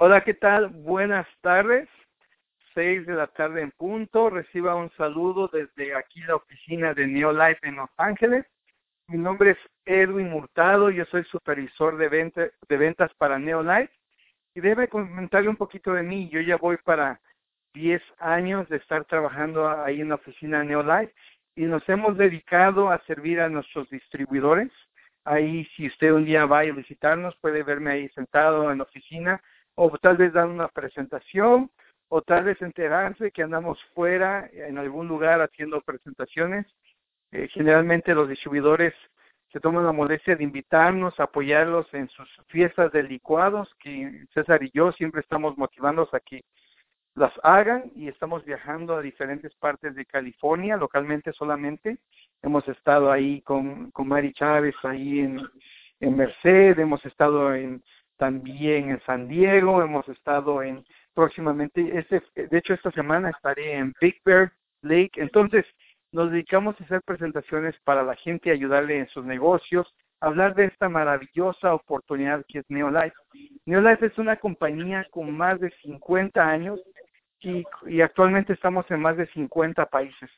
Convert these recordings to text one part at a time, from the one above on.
Hola, ¿qué tal? Buenas tardes. Seis de la tarde en punto. Reciba un saludo desde aquí la oficina de Neolife en Los Ángeles. Mi nombre es Edwin Murtado, yo soy supervisor de, de ventas para Neolife. Y debe comentarle un poquito de mí. Yo ya voy para 10 años de estar trabajando ahí en la oficina Neolife y nos hemos dedicado a servir a nuestros distribuidores. Ahí, si usted un día va a visitarnos, puede verme ahí sentado en la oficina o tal vez dar una presentación, o tal vez enterarse que andamos fuera en algún lugar haciendo presentaciones. Eh, generalmente los distribuidores se toman la molestia de invitarnos, apoyarlos en sus fiestas de licuados, que César y yo siempre estamos motivándolos a que las hagan y estamos viajando a diferentes partes de California, localmente solamente. Hemos estado ahí con, con Mari Chávez, ahí en, en Merced, hemos estado en también en San Diego, hemos estado en próximamente, este, de hecho esta semana estaré en Big Bear Lake, entonces nos dedicamos a hacer presentaciones para la gente, ayudarle en sus negocios, hablar de esta maravillosa oportunidad que es Neolife. Neolife es una compañía con más de 50 años y, y actualmente estamos en más de 50 países.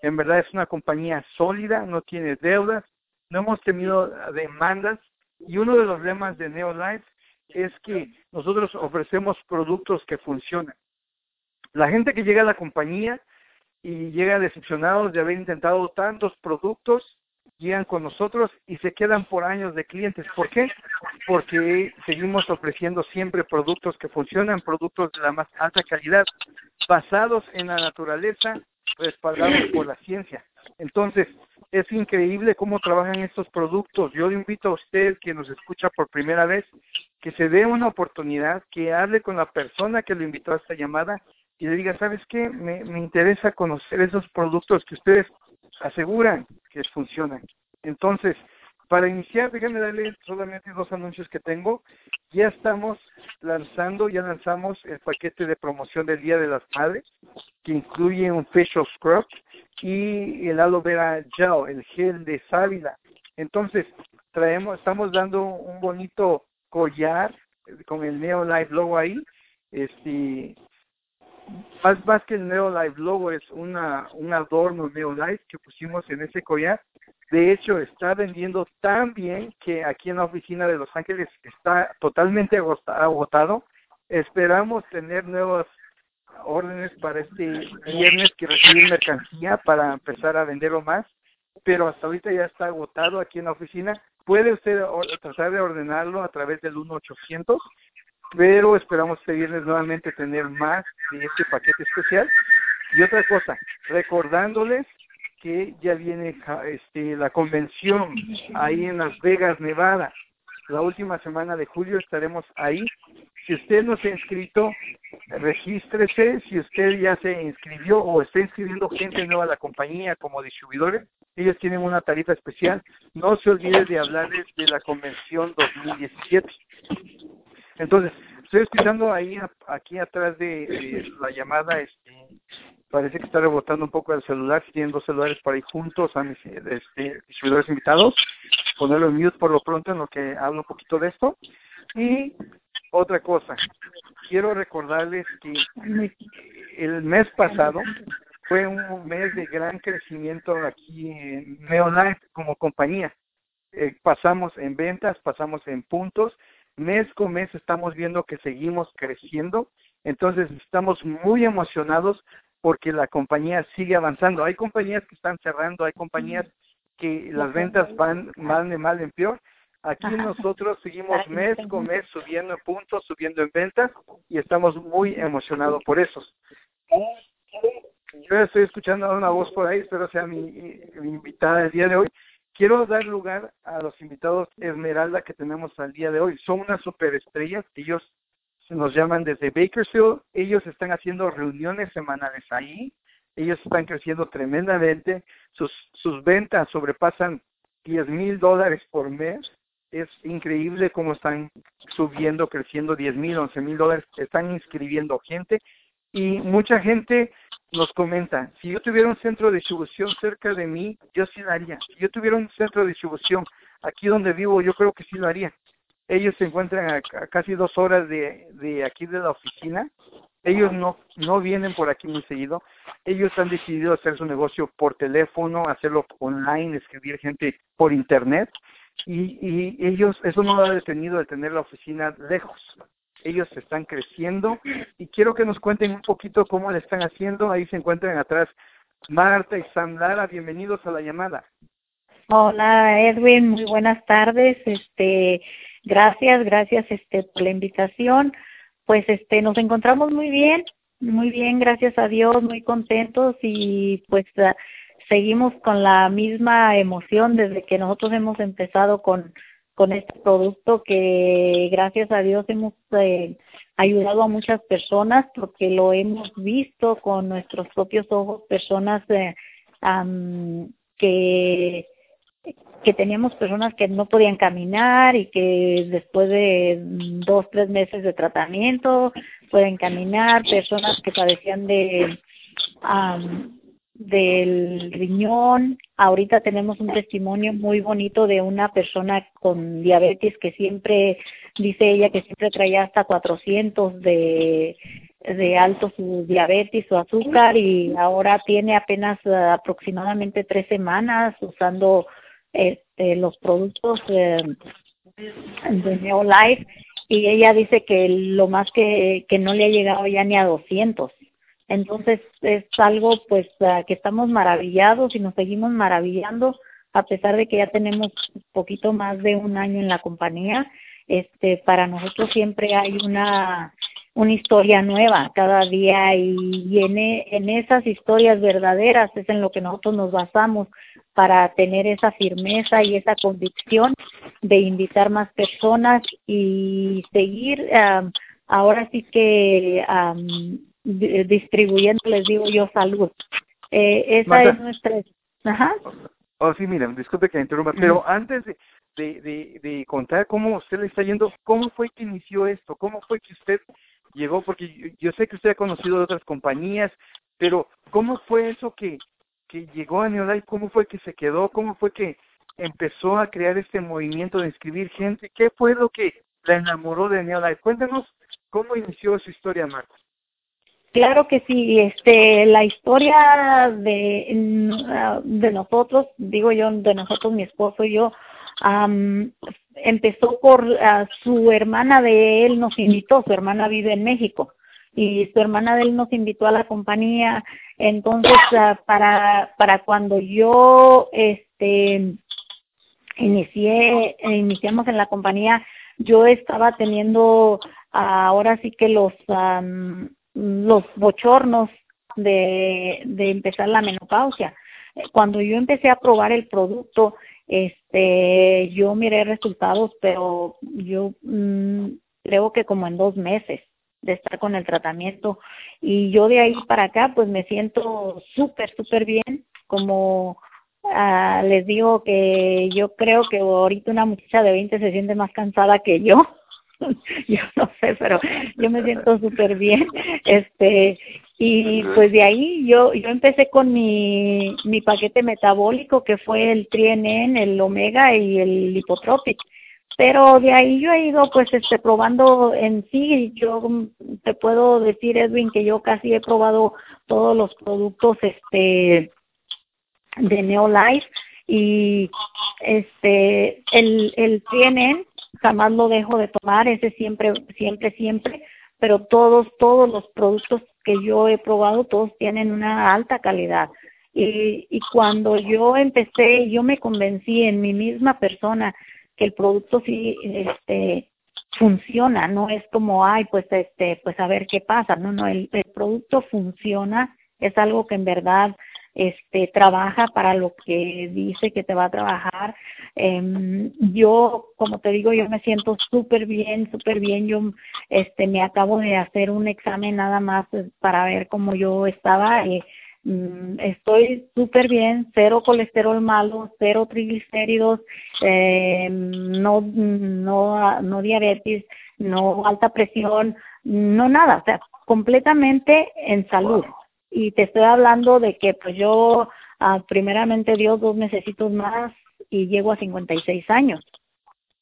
En verdad es una compañía sólida, no tiene deudas, no hemos tenido demandas y uno de los lemas de Neolife es que nosotros ofrecemos productos que funcionan. La gente que llega a la compañía y llega decepcionados de haber intentado tantos productos, llegan con nosotros y se quedan por años de clientes. ¿Por qué? Porque seguimos ofreciendo siempre productos que funcionan, productos de la más alta calidad, basados en la naturaleza, respaldados por la ciencia. Entonces, es increíble cómo trabajan estos productos. Yo le invito a usted que nos escucha por primera vez que se dé una oportunidad, que hable con la persona que lo invitó a esta llamada y le diga, ¿sabes qué? Me, me interesa conocer esos productos que ustedes aseguran que funcionan. Entonces, para iniciar, déjenme darle solamente dos anuncios que tengo. Ya estamos lanzando, ya lanzamos el paquete de promoción del Día de las Madres, que incluye un facial scrub y el aloe vera gel, el gel de sábila. Entonces, traemos, estamos dando un bonito collar con el Neo Life logo ahí. Este, más, que el Neo Life logo es una, un adorno Neo Life que pusimos en ese collar. De hecho, está vendiendo tan bien que aquí en la oficina de Los Ángeles está totalmente agotado. Esperamos tener nuevas órdenes para este viernes que recibir mercancía para empezar a venderlo más, pero hasta ahorita ya está agotado aquí en la oficina. Puede usted tratar de ordenarlo a través del 1-800, pero esperamos pedirles nuevamente tener más de este paquete especial. Y otra cosa, recordándoles que ya viene este, la convención ahí en Las Vegas, Nevada. La última semana de julio estaremos ahí. Si usted no se ha inscrito, regístrese. Si usted ya se inscribió o está inscribiendo gente nueva a la compañía como distribuidores, ellos tienen una tarifa especial. No se olvide de hablarles de la convención 2017. Entonces, estoy escuchando ahí, aquí atrás de, la llamada, este, parece que está rebotando un poco el celular. Si tienen dos celulares para ir juntos a mis este, distribuidores invitados, ponerlo en mute por lo pronto en lo que hablo un poquito de esto. Y otra cosa, quiero recordarles que el mes pasado fue un mes de gran crecimiento aquí en Neolife como compañía. Eh, pasamos en ventas, pasamos en puntos, mes con mes estamos viendo que seguimos creciendo, entonces estamos muy emocionados porque la compañía sigue avanzando. Hay compañías que están cerrando, hay compañías que las ventas van mal de mal en peor. Aquí nosotros seguimos mes con mes subiendo en puntos, subiendo en ventas y estamos muy emocionados por eso. Yo estoy escuchando una voz por ahí, espero sea mi, mi invitada el día de hoy. Quiero dar lugar a los invitados Esmeralda que tenemos al día de hoy. Son unas superestrellas, ellos nos llaman desde Bakersfield, ellos están haciendo reuniones semanales ahí, ellos están creciendo tremendamente, sus, sus ventas sobrepasan 10 mil dólares por mes, es increíble cómo están subiendo, creciendo 10 mil, 11 mil dólares, están inscribiendo gente y mucha gente nos comenta, si yo tuviera un centro de distribución cerca de mí, yo sí lo haría. Si yo tuviera un centro de distribución aquí donde vivo, yo creo que sí lo haría. Ellos se encuentran a, casi dos horas de, de aquí de la oficina. Ellos no, no vienen por aquí muy seguido. Ellos han decidido hacer su negocio por teléfono, hacerlo online, escribir gente por internet. Y, y ellos, eso no lo ha detenido de tener la oficina lejos ellos están creciendo y quiero que nos cuenten un poquito cómo le están haciendo. Ahí se encuentran atrás Marta y Sandra, bienvenidos a la llamada. Hola Edwin, muy buenas tardes. Este, gracias, gracias este por la invitación. Pues este nos encontramos muy bien, muy bien, gracias a Dios, muy contentos y pues ah, seguimos con la misma emoción desde que nosotros hemos empezado con con este producto que gracias a Dios hemos eh, ayudado a muchas personas porque lo hemos visto con nuestros propios ojos, personas eh, que que teníamos personas que no podían caminar y que después de dos, tres meses de tratamiento pueden caminar, personas que padecían de del riñón. Ahorita tenemos un testimonio muy bonito de una persona con diabetes que siempre, dice ella, que siempre traía hasta 400 de, de alto su diabetes, su azúcar y ahora tiene apenas eh, aproximadamente tres semanas usando este, los productos eh, de Neolife y ella dice que lo más que, que no le ha llegado ya ni a 200 entonces es algo pues ah, que estamos maravillados y nos seguimos maravillando a pesar de que ya tenemos poquito más de un año en la compañía. Este, para nosotros siempre hay una una historia nueva cada día y e, en esas historias verdaderas es en lo que nosotros nos basamos para tener esa firmeza y esa convicción de invitar más personas y seguir ahora sí que distribuyendo, les digo yo, salud. Eh, esa es nuestra... Ajá. Oh, sí, mira, disculpe que interrumpa, pero antes de, de, de, contar cómo usted le está yendo, ¿cómo fue que inició esto? ¿Cómo fue que usted llegó? Porque yo, sé que usted ha conocido de otras compañías, pero ¿cómo fue eso que, que llegó a Neolife? ¿Cómo fue que se quedó? ¿Cómo fue que empezó a crear este movimiento de inscribir gente? ¿Qué fue lo que la enamoró de Neolife? Cuéntanos cómo inició su historia, Marcos. Claro que sí, este, la historia de, de nosotros, digo yo, de nosotros, mi esposo y yo, empezó por su hermana de él nos invitó, su hermana vive en México y su hermana de él nos invitó a la compañía, entonces para para cuando yo este inicié iniciamos en la compañía, yo estaba teniendo ahora sí que los los bochornos de, de empezar la menopausia. Cuando yo empecé a probar el producto, este, yo miré resultados, pero yo mm, creo que como en dos meses de estar con el tratamiento. Y yo de ahí para acá pues me siento súper súper bien. Como ah, les digo que yo creo que ahorita una muchacha de 20 se siente más cansada que yo yo no sé, pero yo me siento súper bien. Este, y pues de ahí yo yo empecé con mi mi paquete metabólico que fue el Trienen, el Omega y el Lipotropic. Pero de ahí yo he ido pues este probando en sí, yo te puedo decir Edwin que yo casi he probado todos los productos este de Neolife y este el el Trienen jamás lo dejo de tomar, ese siempre, siempre, siempre, pero todos, todos los productos que yo he probado, todos tienen una alta calidad. Y, y cuando yo empecé, yo me convencí en mi misma persona que el producto sí, este, funciona, no es como, ay, pues, este, pues a ver qué pasa, no, no, el, el producto funciona, es algo que en verdad este trabaja para lo que dice que te va a trabajar. Eh, yo, como te digo, yo me siento súper bien, súper bien. Yo este me acabo de hacer un examen nada más pues, para ver cómo yo estaba. y mm, estoy súper bien, cero colesterol malo, cero triglicéridos, eh, no, no, no diabetes, no alta presión, no nada, o sea, completamente en salud y te estoy hablando de que pues yo ah, primeramente Dios dos necesito más y llego a 56 años.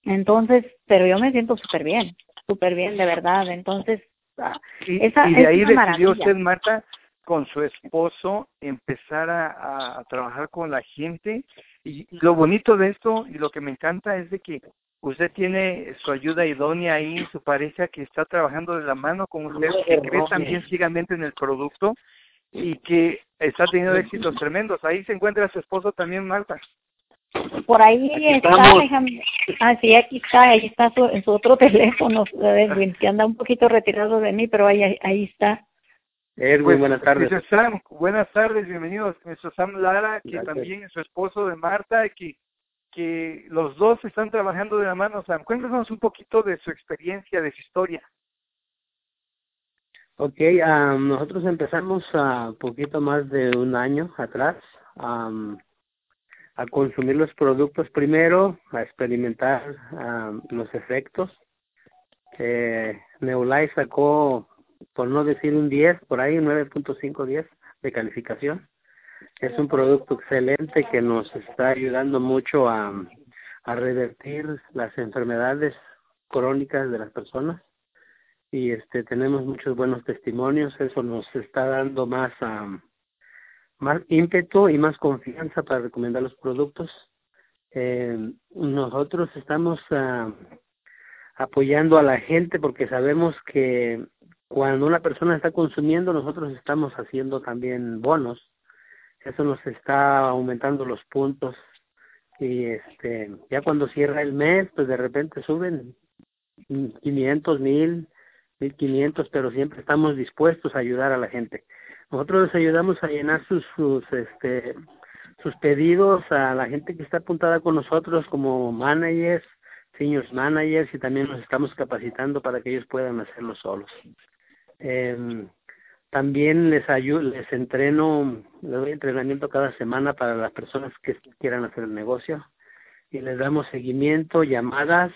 Entonces, pero yo me siento súper bien, súper bien, de verdad. Entonces, ah, y, esa, y de ahí decidió usted, Marta, con su esposo empezar a, a, trabajar con la gente. Y, lo bonito de esto y lo que me encanta es de que usted tiene su ayuda idónea ahí, su pareja que está trabajando de la mano con usted, que cree también ciegamente en el producto y que está teniendo éxitos tremendos. Ahí se encuentra su esposo también, Marta. Por ahí está, déjame. Ah, sí, aquí está, ahí está su, su otro teléfono, Edwin, que anda un poquito retirado de mí, pero ahí, ahí está. Edwin, pues, buenas tardes. Sam, buenas tardes, bienvenidos. Mr. Sam Lara, que también es su esposo de Marta, que, que los dos están trabajando de la mano. Sam, cuéntanos un poquito de su experiencia, de su historia. Ok, nosotros empezamos a poquito más de un año atrás a consumir los productos primero, a experimentar los efectos. Eh, Neulai sacó, por no decir un 10, por ahí 9.5, 10 de calificación. Es un producto excelente que nos está ayudando mucho a revertir las enfermedades crónicas de las personas y este tenemos muchos buenos testimonios. Eso nos está dando más más ímpetu y más confianza para recomendar los productos. Eh, nosotros estamos apoyando a la gente porque sabemos que cuando una persona está consumiendo nosotros estamos haciendo también bonos. Eso nos está aumentando los puntos y este ya cuando cierra el mes pues de repente suben 500 mil 1500, pero siempre estamos dispuestos a ayudar a la gente. Nosotros les ayudamos a llenar sus, sus, este, sus pedidos a la gente que está apuntada con nosotros como managers, seniors managers y también nos estamos capacitando para que ellos puedan hacerlo solos. Eh, también les ayudo, les entreno, les doy entrenamiento cada semana para las personas que quieran hacer el negocio y les damos seguimiento, llamadas,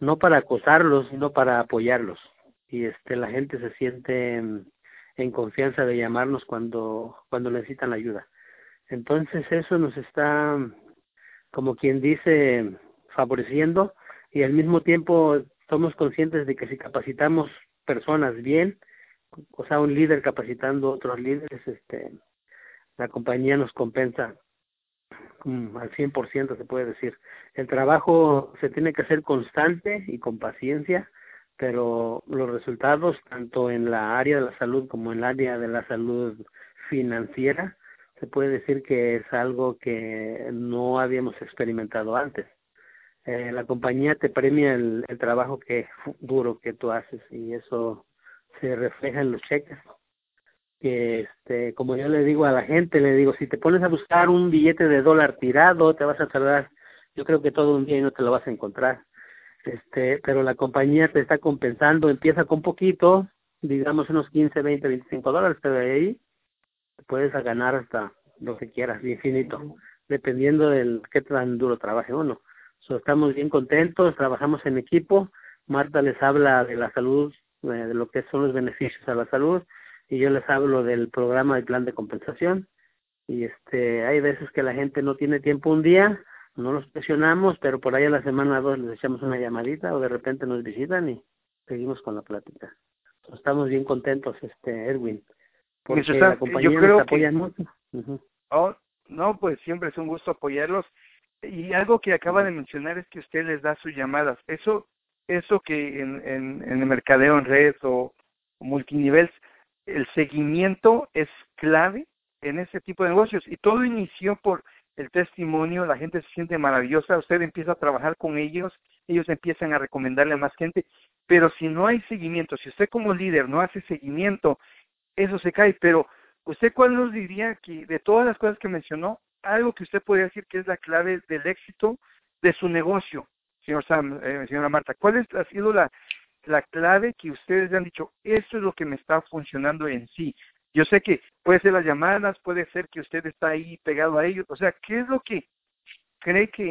no para acosarlos, sino para apoyarlos y este la gente se siente en, confianza de llamarnos cuando cuando necesitan la ayuda. Entonces eso nos está como quien dice favoreciendo y al mismo tiempo somos conscientes de que si capacitamos personas bien, o sea, un líder capacitando otros líderes, este la compañía nos compensa al 100% se puede decir. El trabajo se tiene que hacer constante y con paciencia pero los resultados tanto en la área de la salud como en el área de la salud financiera se puede decir que es algo que no habíamos experimentado antes. Eh, la compañía te premia el, trabajo que duro que tú haces y eso se refleja en los cheques. Que este, como yo le digo a la gente, le digo, si te pones a buscar un billete de dólar tirado, te vas a tardar, yo creo que todo un día y no te lo vas a encontrar este, pero la compañía te está compensando, empieza con poquito, digamos unos 15, 20, 25 dólares, pero de ahí puedes ganar hasta lo que quieras, infinito, dependiendo del qué tan duro trabaje uno. So, estamos bien contentos, trabajamos en equipo, Marta les habla de la salud, eh, de lo que son los beneficios a la salud, y yo les hablo del programa de plan de compensación. Y este, hay veces que la gente no tiene tiempo un día, no los presionamos, pero por ahí a la semana dos les echamos una llamadita o de repente nos visitan y seguimos con la plática. Estamos bien contentos, este Erwin, porque la compañía yo creo que... mucho. oh, no, pues siempre es un gusto apoyarlos. Y algo que acaba de mencionar es que usted les da sus llamadas. Eso eso que en, en, en el mercadeo en red o, o multinivel, el seguimiento es clave en ese tipo de negocios. Y todo inició por el testimonio, la gente se siente maravillosa, usted empieza a trabajar con ellos, ellos empiezan a recomendarle a más gente, pero si no hay seguimiento, si usted como líder no hace seguimiento, eso se cae, pero usted cuál nos diría que de todas las cosas que mencionó, algo que usted podría decir que es la clave del éxito de su negocio, señor Sam, eh, señora Marta, ¿cuál es, ha sido la, la clave que ustedes han dicho, esto es lo que me está funcionando en sí? Yo sé que puede ser las llamadas, puede ser que usted está ahí pegado a ellos. O sea, ¿qué es lo que cree que,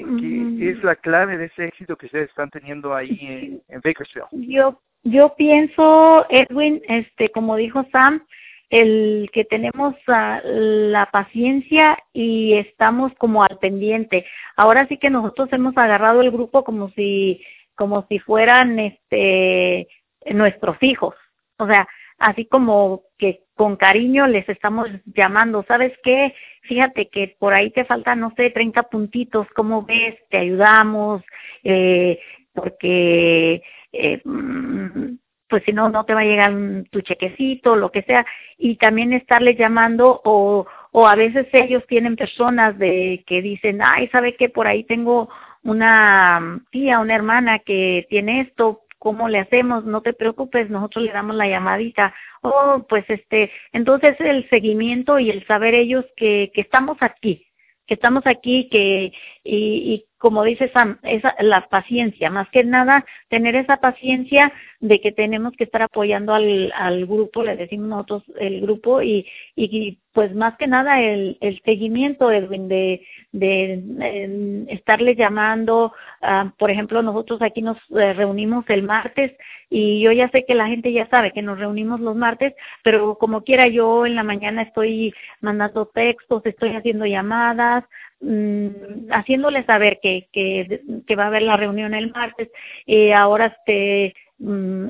es la clave de ese éxito que ustedes están teniendo ahí en, en Bakersfield? Yo, yo pienso, Edwin, este, como dijo Sam, el que tenemos ah, la paciencia y estamos como al pendiente. Ahora sí que nosotros hemos agarrado el grupo como si como si fueran este nuestros hijos. O sea, así como que con cariño les estamos llamando, ¿sabes qué? Fíjate que por ahí te faltan, no sé, 30 puntitos, ¿cómo ves? Te ayudamos, eh, porque eh, mm, pues si no, no te va a llegar tu chequecito, lo que sea, y también estarle llamando o, o a veces ellos tienen personas de que dicen, ay, ¿sabe qué? Por ahí tengo una tía, una hermana que tiene esto, ¿cómo le hacemos? No te preocupes, nosotros le damos la llamadita. Oh, pues este, entonces el seguimiento y el saber ellos que, que estamos aquí, que estamos aquí, que, y, y como dice Sam, esa, la paciencia, más que nada, tener esa paciencia de que tenemos que estar apoyando al, al grupo, le decimos nosotros el grupo, y, y pues más que nada el, el seguimiento, Edwin, de, de, estarle llamando, uh, por ejemplo, nosotros aquí nos eh, reunimos el martes y yo ya sé que la gente ya sabe que nos reunimos los martes, pero como quiera yo en la mañana estoy mandando textos, estoy haciendo llamadas, Mm, haciéndole saber que, que, que, va a haber la reunión el martes. y ahora este,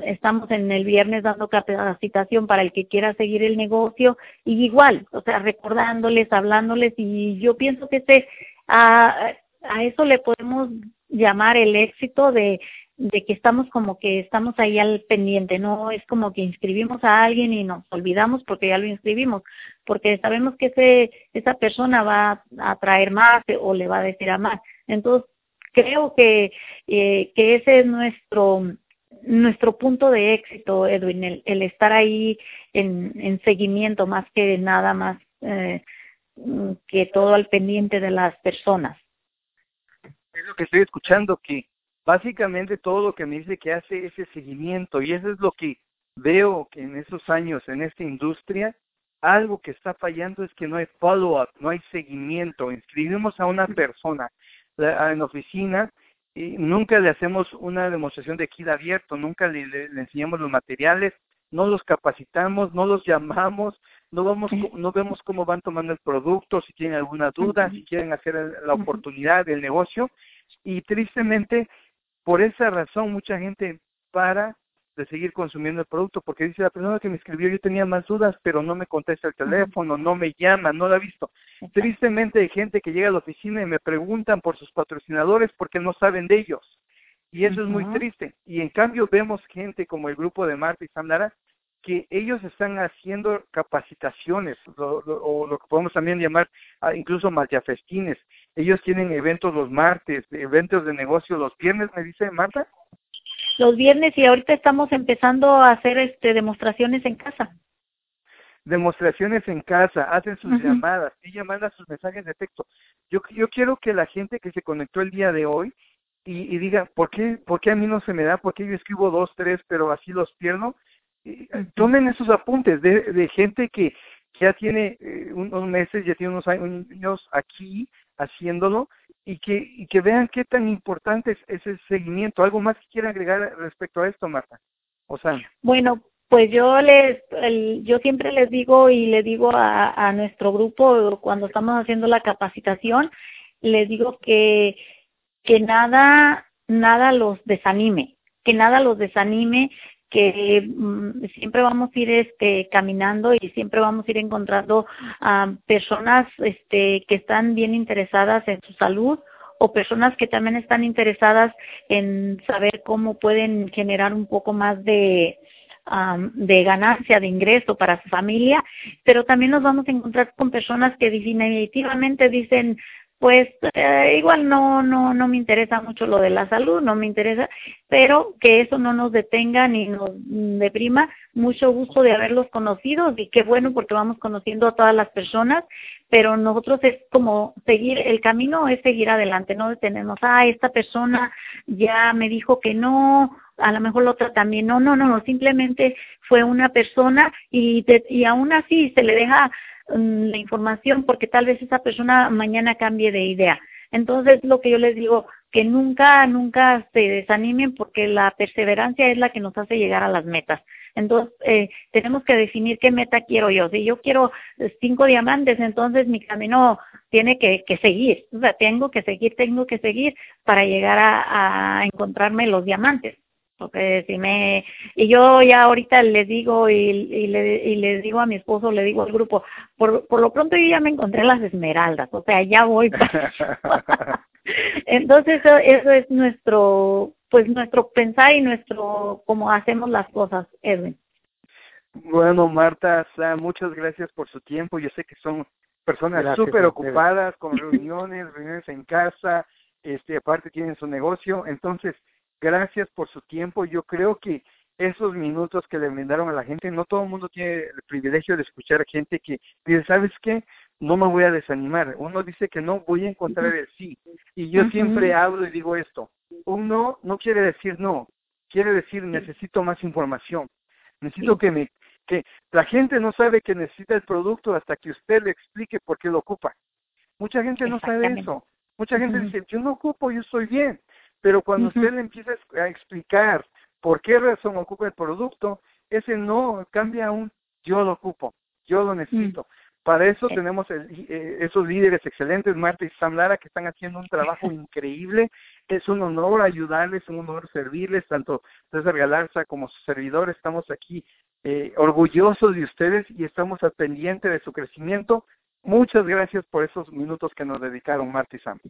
estamos en el viernes dando capacitación para el que quiera seguir el negocio y igual, o sea, recordándoles, hablándoles y yo pienso que este, a, a eso le podemos llamar el éxito de de que estamos como que estamos ahí al pendiente, no es como que inscribimos a alguien y nos olvidamos porque ya lo inscribimos, porque sabemos que ese, esa persona va a traer más o le va a decir a más. Entonces, creo que, eh, que ese es nuestro nuestro punto de éxito, Edwin, el, el estar ahí en, en, seguimiento más que nada más eh, que todo al pendiente de las personas. Es lo que estoy escuchando, que básicamente todo lo que me dice que hace ese seguimiento y eso es lo que veo que en esos años en esta industria algo que está fallando es que no hay follow-up, no hay seguimiento. Inscribimos a una persona en oficina y nunca le hacemos una demostración de kit abierto, nunca le, le, enseñamos los materiales, no los capacitamos, no los llamamos, no vamos, no vemos cómo van tomando el producto, si tienen alguna duda, si quieren hacer la oportunidad del negocio. Y tristemente por esa razón mucha gente para de seguir consumiendo el producto porque dice la persona que me escribió yo tenía más dudas pero no me contesta el teléfono, no me llama, no la ha visto. Tristemente hay gente que llega a la oficina y me preguntan por sus patrocinadores porque no saben de ellos. Y eso es muy triste. Y en cambio vemos gente como el grupo de Marta y Sandara que ellos están haciendo capacitaciones, o lo que podemos también llamar ah, incluso festines. Ellos tienen eventos los martes, eventos de negocio los viernes, me dice Marta. Los viernes y ahorita estamos empezando a hacer este demostraciones en casa. Demostraciones en casa, hacen sus llamadas, y manda sus mensajes de texto. Yo, yo quiero que la gente que se conectó el día de hoy y, y diga, ¿por qué, ¿por qué a mí no se me da? ¿Por qué yo escribo dos, tres, pero así los pierdo? Eh, tomen esos apuntes de, de gente que ya tiene eh, unos meses, ya tiene unos años aquí haciéndolo y que, y que vean qué tan importante es ese seguimiento. ¿Algo más que quiera agregar respecto a esto, Marta? O sea. Bueno, pues yo les, el, yo siempre les digo y le digo a, a nuestro grupo cuando estamos haciendo la capacitación, les digo que, que nada, nada los desanime, que nada los desanime, que mm, siempre vamos a ir este caminando y siempre vamos a ir encontrando a personas este que están bien interesadas en su salud o personas que también están interesadas en saber cómo pueden generar un poco más de um, de ganancia, de ingreso para su familia, pero también nos vamos a encontrar con personas que definitivamente dicen, pues eh, igual no no no me interesa mucho lo de la salud, no me interesa, pero que eso no nos detenga ni nos deprima. Mucho gusto de haberlos conocido y qué bueno porque vamos conociendo a todas las personas, pero nosotros es como seguir el camino es seguir adelante, no detenernos, ah, esta persona ya me dijo que no, a lo mejor la otra también, no, no, no, simplemente fue una persona y y aún así se le deja Mm, la información porque tal vez esa persona mañana cambie de idea. Entonces, lo que yo les digo, que nunca, nunca se desanimen porque la perseverancia es la que nos hace llegar a las metas. Entonces, eh, tenemos que definir qué meta quiero yo. Si yo quiero cinco diamantes, entonces mi camino tiene que, que seguir. O sea, tengo que seguir, tengo que seguir para llegar a encontrarme los diamantes porque si me y yo ya ahorita les digo y, y, le, y les digo a mi esposo le digo al grupo por por lo pronto yo ya me encontré las esmeraldas o sea ya voy entonces eso, eso es nuestro pues nuestro pensar y nuestro cómo hacemos las cosas Edwin. Bueno Marta muchas gracias por su tiempo. Yo sé que son personas súper ocupadas con reuniones reuniones en casa este aparte tienen su negocio. Entonces Gracias por su tiempo. Yo creo que esos minutos que le brindaron a la gente, no todo el mundo tiene el privilegio de escuchar a gente que dice, ¿sabes qué? No me voy a desanimar. Uno dice que no, voy a encontrar el sí. Y yo siempre hablo y digo esto. Un no no quiere decir no, quiere decir necesito más información. Necesito que me que la gente no sabe que necesita el producto hasta que usted le explique por qué lo ocupa. Mucha gente no sabe eso. Mucha gente dice, yo no ocupo, yo estoy bien. Pero cuando usted le empieza a explicar por qué razón ocupa el producto, ese no cambia a un yo lo ocupo, yo lo necesito. Para eso eh. tenemos eh, esos líderes excelentes, Marta y Sam Lara, que están haciendo un trabajo increíble. Es un honor ayudarles, un honor servirles, tanto César Galarza como su servidor. Estamos aquí eh, orgullosos de ustedes y estamos al pendiente de su crecimiento. Muchas gracias por esos minutos que nos dedicaron, Marta y Sam.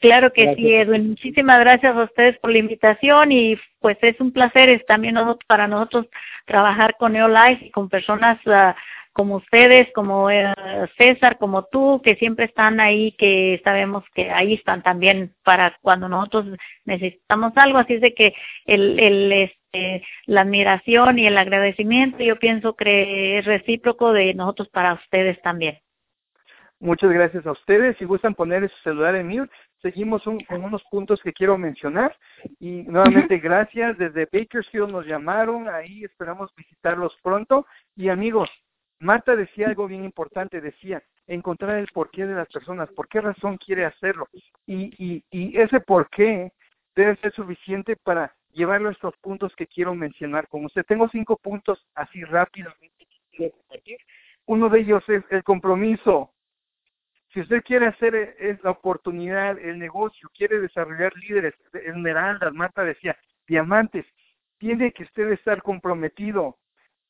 Claro que sí, Edwin. Muchísimas gracias a ustedes por la invitación y pues es un placer es también nosotros, para nosotros trabajar con Neolife y con personas uh, como ustedes, como eh, César, como tú, que siempre están ahí, que sabemos que ahí están también para cuando nosotros necesitamos algo. Así es de que el, el este, la admiración y el agradecimiento yo pienso que es recíproco de nosotros para ustedes también. Muchas gracias a ustedes. Si gustan poner su celular en mute, seguimos con unos puntos que quiero mencionar. Y nuevamente, gracias. Desde Bakersfield nos llamaron. Ahí esperamos visitarlos pronto. Y amigos, Marta decía algo bien importante. Decía, encontrar el porqué de las personas. ¿Por qué razón quiere hacerlo? Y, y, y ese porqué debe ser suficiente para llevarlo a estos puntos que quiero mencionar con usted. Tengo cinco puntos así rápidamente Uno de ellos es el compromiso si usted quiere hacer eh, es la oportunidad, el negocio, quiere desarrollar líderes, esmeraldas, Marta decía, diamantes, tiene que usted estar comprometido.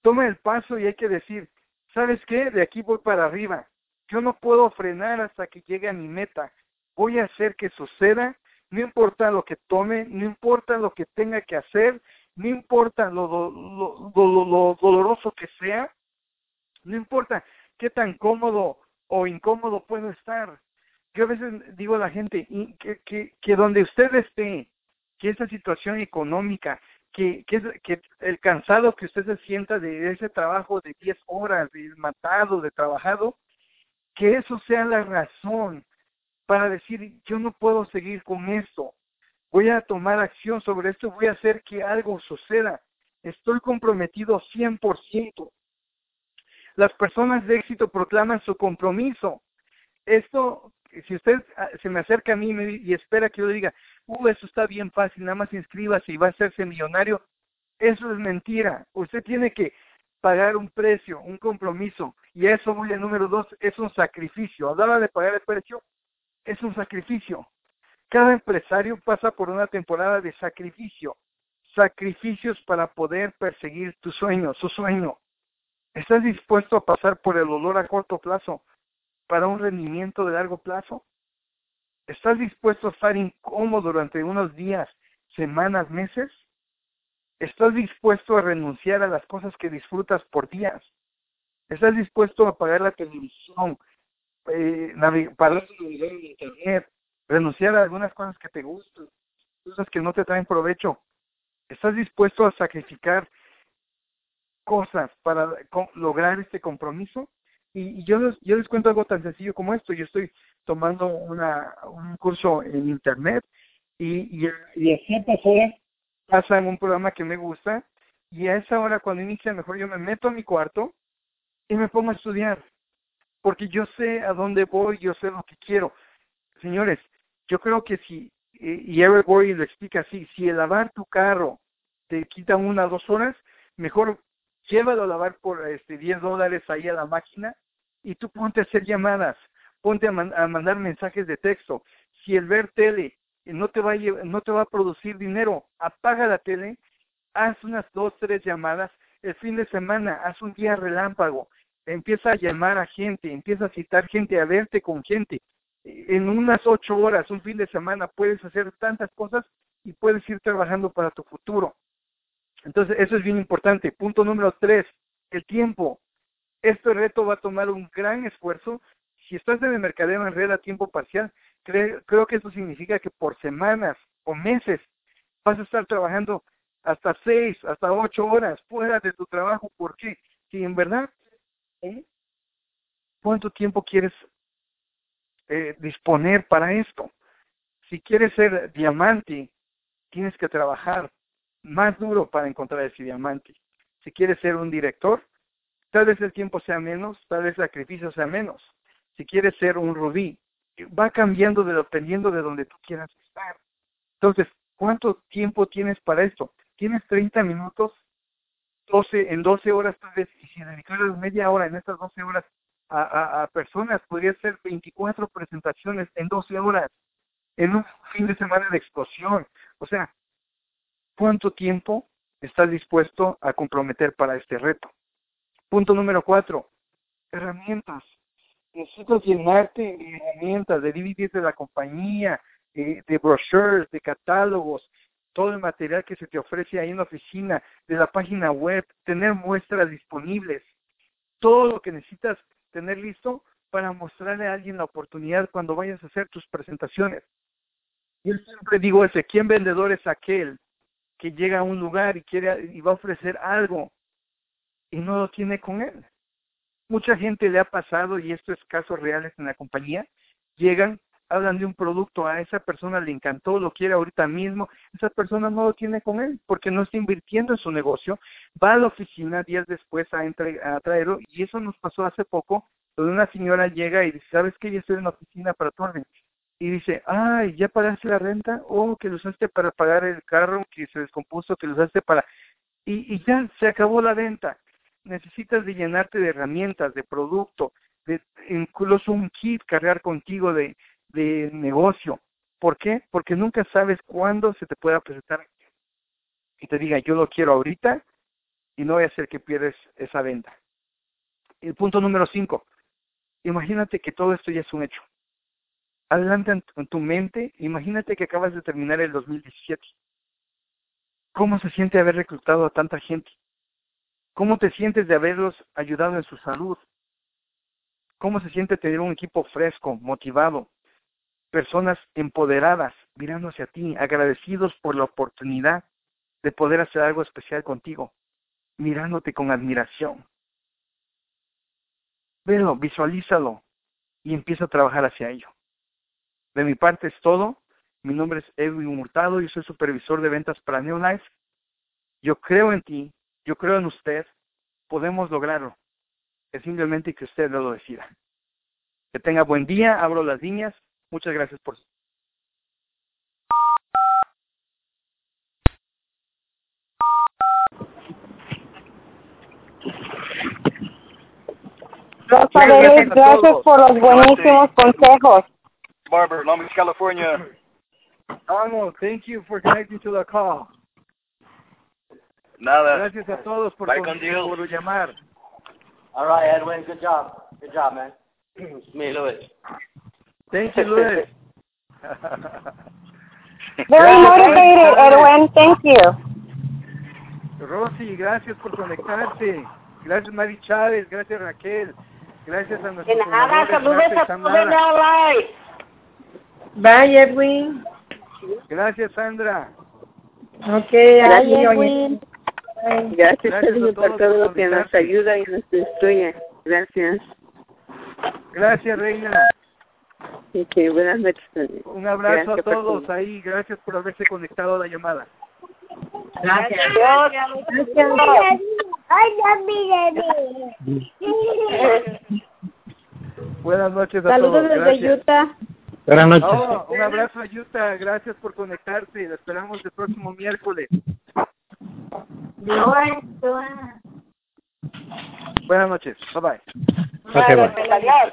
Toma el paso y hay que decir, ¿sabes qué? De aquí voy para arriba. Yo no puedo frenar hasta que llegue a mi meta. Voy a hacer que suceda, no importa lo que tome, no importa lo que tenga que hacer, no importa lo, lo, lo, lo doloroso que sea, no importa qué tan cómodo o incómodo puedo estar. Yo a veces digo a la gente que, que, donde usted esté, que esa situación económica, que, que, que el cansado que usted se sienta de ese trabajo de 10 horas, de matado, de trabajado, que eso sea la razón para decir, yo no puedo seguir con esto, voy a tomar acción sobre esto, voy a hacer que algo suceda, estoy comprometido 100%. Las personas de éxito proclaman su compromiso. Esto, si usted ah, se me acerca a mí y espera que yo diga, uh, eso está bien fácil, nada más inscríbase y va a hacerse millonario, eso es mentira. Usted tiene que pagar un precio, un compromiso. Y eso, voy al número dos, es un sacrificio. Hablaba de pagar el precio, es un sacrificio. Cada empresario pasa por una temporada de sacrificio. Sacrificios para poder perseguir tu sueño, su sueño. ¿Estás dispuesto a pasar por el dolor a corto plazo para un rendimiento de largo plazo? ¿Estás dispuesto a estar incómodo durante unos días, semanas, meses? ¿Estás dispuesto a renunciar a las cosas que disfrutas por días? ¿Estás dispuesto a pagar la televisión, eh, pagar en internet, renunciar a algunas cosas que te gustan, cosas que no te traen provecho? ¿Estás dispuesto a sacrificar cosas para lograr este compromiso. Y, yo, yo les cuento algo tan sencillo como esto. Yo estoy tomando una, un curso en internet y, y, y a ciertas horas pasa en un programa que me gusta y a esa hora cuando inicia mejor yo me meto a mi cuarto y me pongo a estudiar porque yo sé a dónde voy, yo sé lo que quiero. Señores, yo creo que si y Eric Worre lo explica así, si el lavar tu carro te quita una o dos horas, mejor llévalo a lavar por este 10 dólares ahí a la máquina y tú ponte a hacer llamadas, ponte a, mandar mensajes de texto. Si el ver tele no te va a no te va a producir dinero, apaga la tele, haz unas dos, tres llamadas, el fin de semana, haz un día relámpago, empieza a llamar a gente, empieza a citar gente, a verte con gente. En unas ocho horas, un fin de semana, puedes hacer tantas cosas y puedes ir trabajando para tu futuro. Entonces, eso es bien importante. Punto número tres, el tiempo. Este reto va a tomar un gran esfuerzo. Si estás en el mercadeo en red a tiempo parcial, creo que eso significa que por semanas o meses vas a estar trabajando hasta seis, hasta ocho horas fuera de tu trabajo. ¿Por qué? Si en verdad, ¿eh? ¿cuánto tiempo quieres eh, disponer para esto? Si quieres ser diamante, tienes que trabajar más duro para encontrar ese diamante. Si quieres ser un director, tal vez el tiempo sea menos, tal vez el sacrificio sea menos. Si quieres ser un rubí, va cambiando dependiendo de donde tú quieras estar. Entonces, ¿cuánto tiempo tienes para esto? ¿Tienes 30 minutos? 12, en 12 horas tal vez, y si dedicaras media hora en estas 12 horas a, a, personas, podría ser 24 presentaciones en 12 horas, en un fin de semana de explosión. O sea, ¿cuánto tiempo estás dispuesto a comprometer para este reto? Punto número cuatro, herramientas. Necesitas llenarte de herramientas, de DVDs de la compañía, de, de brochures, de catálogos, todo el material que se te ofrece ahí en la oficina, de la página web, tener muestras disponibles, todo lo que necesitas tener listo para mostrarle a alguien la oportunidad cuando vayas a hacer tus presentaciones. Yo siempre digo ese, ¿quién vendedor es aquel que llega a un lugar y quiere y va a ofrecer algo y no lo tiene con él? Mucha gente le ha pasado, y esto es casos reales en la compañía, llegan hablan de un producto, a esa persona le encantó, lo quiere ahorita mismo, esa persona no lo tiene con él porque no está invirtiendo en su negocio, va a la oficina días después a, a traerlo y eso nos pasó hace poco, donde una señora llega y dice, ¿sabes qué? Yo estoy en la oficina para tu orden. Y dice, ay, ¿ya pagaste la renta? Oh, que lo usaste para pagar el carro que se descompuso, que lo usaste para... Y, y ya se acabó la venta. Necesitas de llenarte de herramientas, de producto, de incluso un kit cargar contigo de, de negocio. ¿Por qué? Porque nunca sabes cuándo se te pueda presentar y te diga, yo lo quiero ahorita y no voy a hacer que pierdes esa venta. El punto número cinco, imagínate que todo esto ya es un hecho. Adelante en tu mente, imagínate que acabas de terminar el 2017. ¿Cómo se siente haber reclutado a tanta gente? ¿Cómo te sientes de haberlos ayudado en su salud? ¿Cómo se siente tener un equipo fresco, motivado, personas empoderadas mirando hacia ti, agradecidos por la oportunidad de poder hacer algo especial contigo, mirándote con admiración. Velo, visualízalo y empieza a trabajar hacia ello. De mi parte es todo. Mi nombre es Edwin Murtado, yo soy supervisor de ventas para New Life. Yo creo en ti, yo creo en usted, podemos lograrlo. Es simplemente que usted lo decida. Que tenga buen día, abro las líneas Muchas gracias por Rosa gracias por los buenísimos consejos. Barber, Long Beach, California. Arnold, thank you for connecting to the call. Nada. Gracias a todos por, Bye con Dios. por llamar. All right, Edwin, good job. Good job, man. it's Me, Louis. Thank you, Luis. Very motivated, Edwin. Thank you. Rosy, gracias por conectarte. Gracias, Mari Chávez. Gracias, Raquel. Gracias a nuestros De nada, saludos a todos de Sandra. Bye, Edwin. Gracias, Sandra. Ok, oye. Edwin. Gracias, Gracias a por todos todo lo que nos ayuda y nos instruye. Gracias. Gracias, Reina. Ok, buenas noches. Un abrazo Gracias a todos todo. ahí. Gracias por haberse conectado a la llamada. Gracias. Buenas noches a Saludos todos. desde Gracias. Utah. Buenas oh, noches. Un abrazo a Utah, gracias por conectarse, la esperamos el próximo miércoles. Buenas noches, bye bye. Okay, bye.